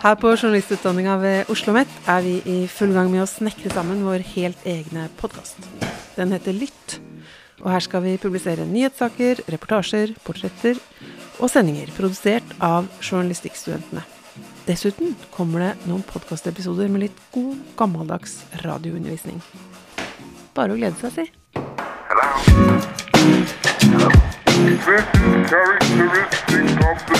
Her på journalistutdanninga ved Oslo OsloMet er vi i full gang med å snekre sammen vår helt egne podkast. Den heter Lytt, og her skal vi publisere nyhetssaker, reportasjer, portretter og sendinger produsert av journalistikkstudentene. Dessuten kommer det noen podkastepisoder med litt god, gammeldags radioundervisning. Bare å glede seg, si. Is characteristic of the.